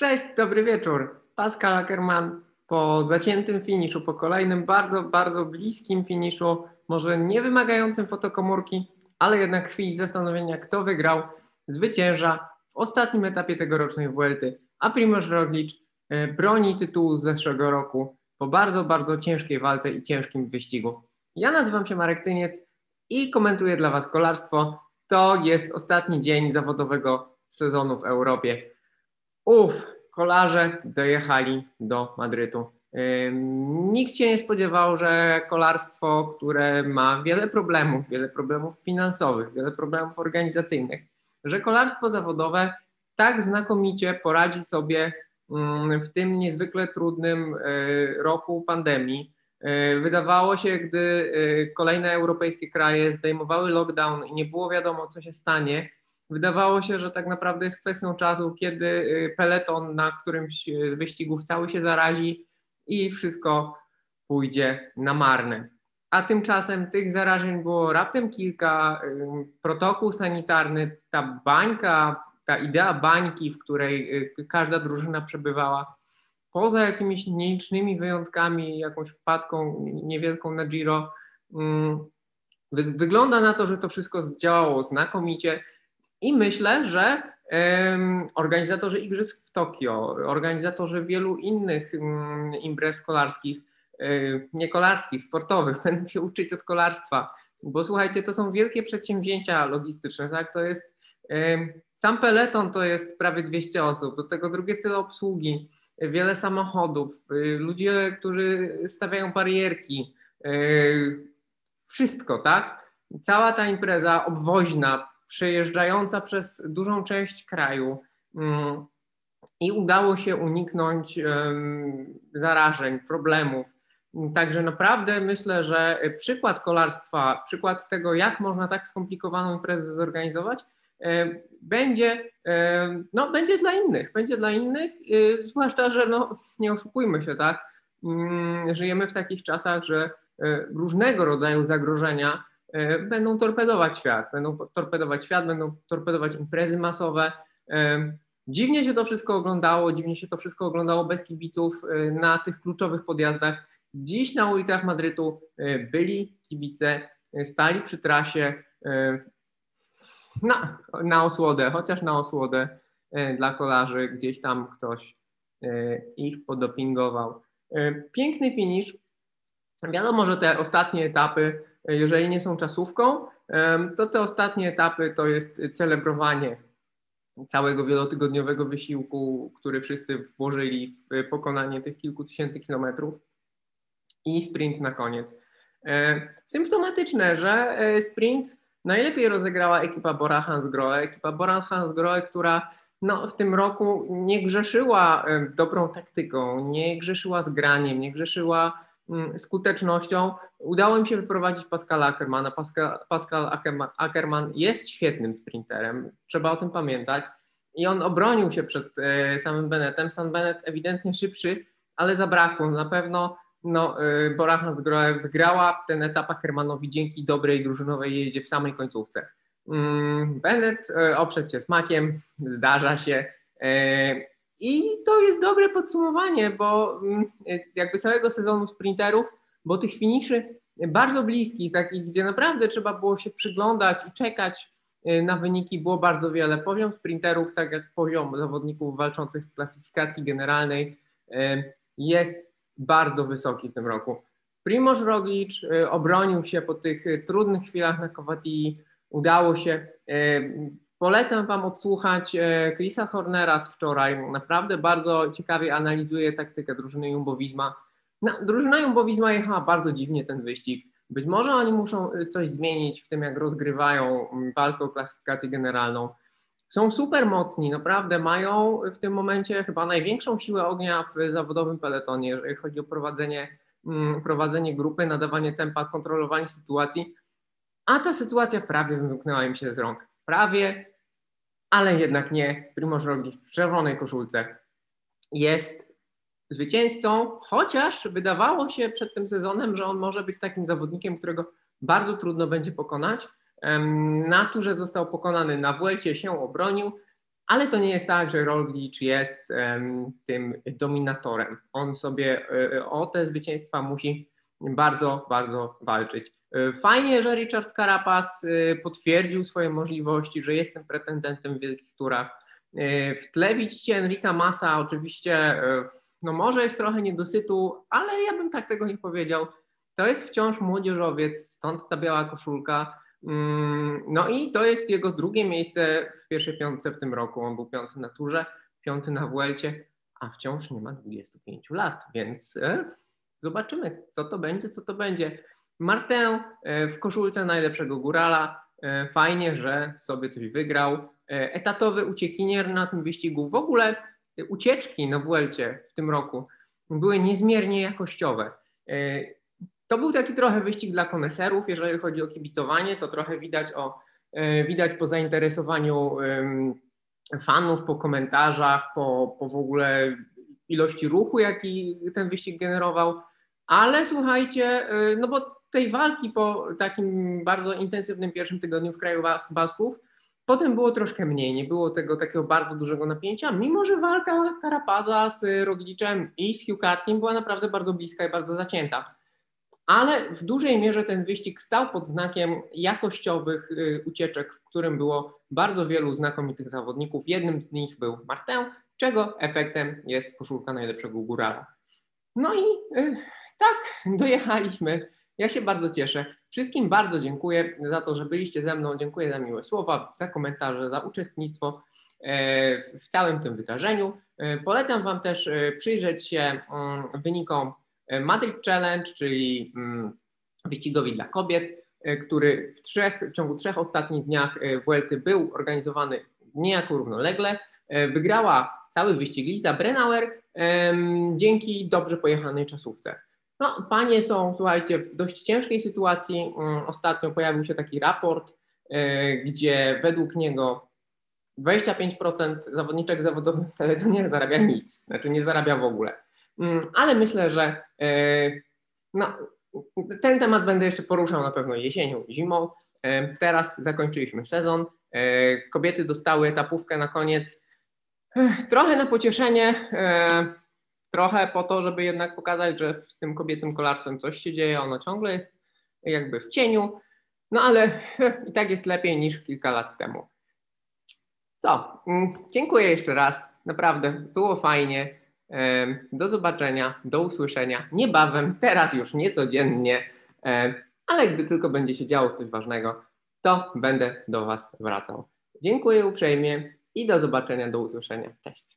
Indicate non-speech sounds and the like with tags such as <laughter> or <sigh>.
Cześć, dobry wieczór. Pascal Ackerman po zaciętym finiszu, po kolejnym bardzo, bardzo bliskim finiszu, może nie wymagającym fotokomórki, ale jednak chwili zastanowienia, kto wygrał, zwycięża w ostatnim etapie tegorocznej Vuelty, a Primoz Roglic e, broni tytułu z zeszłego roku po bardzo, bardzo ciężkiej walce i ciężkim wyścigu. Ja nazywam się Marek Tyniec i komentuję dla Was kolarstwo. To jest ostatni dzień zawodowego sezonu w Europie. Uf, kolarze dojechali do Madrytu. Nikt się nie spodziewał, że kolarstwo, które ma wiele problemów, wiele problemów finansowych, wiele problemów organizacyjnych, że kolarstwo zawodowe tak znakomicie poradzi sobie w tym niezwykle trudnym e, roku pandemii. E, wydawało się, gdy e, kolejne europejskie kraje zdejmowały lockdown i nie było wiadomo, co się stanie, wydawało się, że tak naprawdę jest kwestią czasu, kiedy y, peleton na którymś z wyścigów cały się zarazi i wszystko pójdzie na marne. A tymczasem tych zarażeń było raptem kilka, y, protokół sanitarny, ta bańka, ta idea bańki, w której y, każda drużyna przebywała, poza jakimiś nielicznymi wyjątkami, jakąś wpadką niewielką na Giro, wygląda na to, że to wszystko zdziałało znakomicie i myślę, że organizatorzy Igrzysk w Tokio, organizatorzy wielu innych um, imprez kolarskich, um, nie kolarskich, sportowych, <laughs> będą się uczyć od kolarstwa, bo słuchajcie, to są wielkie przedsięwzięcia logistyczne, tak? To jest sam peleton to jest prawie 200 osób, do tego drugie tyle obsługi, wiele samochodów, y, ludzie, którzy stawiają barierki, y, wszystko, tak? Cała ta impreza obwoźna, przejeżdżająca przez dużą część kraju mm, i udało się uniknąć zarażeń, problemów. Także naprawdę myślę, że przykład kolarstwa, przykład tego, jak można tak skomplikowaną imprezę zorganizować, będzie, no, będzie dla innych, będzie dla innych, y, zwłaszcza, że no, nie oszukujmy się, tak, mm, żyjemy w takich czasach, że e, różnego rodzaju zagrożenia E, będą torpedować świat, będą torpedować świat, będą torpedować imprezy masowe. E, dziwnie się to wszystko oglądało, dziwnie się to wszystko oglądało bez kibiców e, na tych kluczowych podjazdach. Dziś na ulicach Madrytu byli kibice, stali przy trasie na, na osłodę, chociaż na osłodę dla kolarzy, gdzieś tam ktoś ich podopingował. Piękny finisz. Wiadomo, że te ostatnie etapy jeżeli nie są czasówką, to te ostatnie etapy to jest celebrowanie całego wielotygodniowego wysiłku, który wszyscy włożyli w pokonanie tych kilku tysięcy kilometrów i sprint na koniec. Symptomatyczne, że e, sprint najlepiej rozegrała ekipa Bora Hansgrohe, ekipa Bora Hansgrohe, która no, w tym roku nie grzeszyła dobrą taktyką, nie grzeszyła zgraniem, nie grzeszyła skutecznością udało im się wyprowadzić Pascala Ackermana. Pascal, Pascal Ackerman jest świetnym sprinterem, trzeba o tym pamiętać. I on obronił się przed e, samym Bennettem. Sam Bennett ewidentnie szybszy, ale zabrakło. Na pewno no, e, Bora wygrała ten etap Ackermanowi dzięki dobrej drużynowej jeździe w samej końcówce. Mm, Bennett e, oprzedł się smakiem, zdarza się. I to jest dobre podsumowanie, bo mm, jakby całego sezonu sprinterów, bo tych finiszy bardzo bliskich, takich, gdzie naprawdę trzeba było się przyglądać i czekać y, na wyniki, było bardzo wiele. Poziom sprinterów, tak jak poziom zawodników walczących w klasyfikacji generalnej, y, jest bardzo wysoki w tym roku. Primoz Roglic y, obronił się po tych trudnych chwilach na Kowatii, udało się Polecam Wam odsłuchać e, Chrisa Hornera z wczoraj. Naprawdę bardzo ciekawie analizuje taktykę drużyny Jumbo-Visma. No, drużyna Jumbo-Visma jechała bardzo dziwnie ten wyścig. Być może oni muszą e, coś zmienić w tym, jak rozgrywają walkę o klasyfikację generalną. Są super mocni, naprawdę mają w tym momencie chyba największą siłę ognia w zawodowym peletonie, jeżeli chodzi o prowadzenie, prowadzenie grupy, nadawanie tempa, kontrolowanie sytuacji. A ta sytuacja prawie wymknęła im się z rąk. Prawie ale jednak nie. Primoz Roglic w czerwonej koszulce jest zwycięzcą, chociaż wydawało się przed tym sezonem, że on może być takim zawodnikiem, którego bardzo trudno będzie pokonać. Na turze został pokonany, na Vuelcie się obronił, ale to nie jest tak, że Roglic jest tym dominatorem. On sobie um, o te zwycięstwa musi bardzo, bardzo walczyć. Fajnie, że Richard Carapaz potwierdził swoje możliwości, że jest tym pretendentem w wielkich turach. W tle widzicie Enrika Massa, oczywiście, no może jest trochę niedosytu, ale ja bym tak tego nie powiedział. To jest wciąż młodzieżowiec, stąd ta biała koszulka. Mm, no i to jest jego drugie miejsce w pierwszej piątce w tym roku. On był piąty na turze, piąty na Vuelcie, a wciąż nie ma 25 lat, więc e, zobaczymy, co to będzie, co to będzie. Martin e, w koszulce najlepszego górala. E, fajnie, że sobie coś wygrał. Etatowy uciekinier na tym wyścigu. W ogóle ucieczki na Vuelcie w tym roku były niezmiernie jakościowe. To był taki trochę wyścig dla koneserów, jeżeli chodzi o kibicowanie, to trochę widać, o, e, widać po zainteresowaniu fanów, po komentarzach, po, po w ogóle ilości ruchu, jaki ten wyścig generował. Ale słuchajcie, e, no bo tej walki po takim bardzo intensywnym pierwszym tygodniu w kraju Basków, potem było troszkę mniej, nie było tego takiego bardzo dużego napięcia, mimo że walka Karapaza z Rogliczem i z Hugh była naprawdę bardzo bliska i bardzo zacięta ale w dużej mierze ten wyścig stał pod znakiem jakościowych y, ucieczek, w którym było bardzo wielu znakomitych zawodników. Jednym z nich był Martin, czego efektem jest koszulka najlepszego górala. No i y, tak, dojechaliśmy. Ja się bardzo cieszę. Wszystkim bardzo dziękuję za to, że byliście ze mną. Dziękuję za miłe słowa, za komentarze, za uczestnictwo e, w całym tym wydarzeniu. E, polecam Wam też e, przyjrzeć się mm, wynikom Madrid Challenge, czyli mm, wyścigowi dla kobiet, który w, trzech, w ciągu trzech ostatnich dniach Vuelty był organizowany niejako równolegle. Wygrała cały wyścig Lisa Brennauer dzięki dobrze pojechanej czasówce. No, panie są, słuchajcie, w dość ciężkiej sytuacji. Mm, ostatnio pojawił się taki raport, gdzie według niego 25% zawodniczek zawodowych w teledoniach zarabia nic, znaczy nie zarabia w ogóle. Mm, ale myślę, że e, no, ten temat będę jeszcze poruszał na pewno jesienią zimą. E, teraz zakończyliśmy sezon. Kobiety dostały etapówkę na koniec. Trochę na pocieszenie, trochę po to, żeby jednak pokazać, że z tym kobiecym kolarstwem coś się dzieje. Ono ciągle jest jakby w cieniu, no ale <laughs> i tak jest lepiej niż kilka lat temu. Co? Mm, dziękuję jeszcze raz. Naprawdę było fajnie. Do zobaczenia, do usłyszenia niebawem, teraz już niecodziennie, ale gdy tylko będzie się działo coś ważnego, to będę do Was wracał. Dziękuję uprzejmie i do zobaczenia, do usłyszenia. Cześć.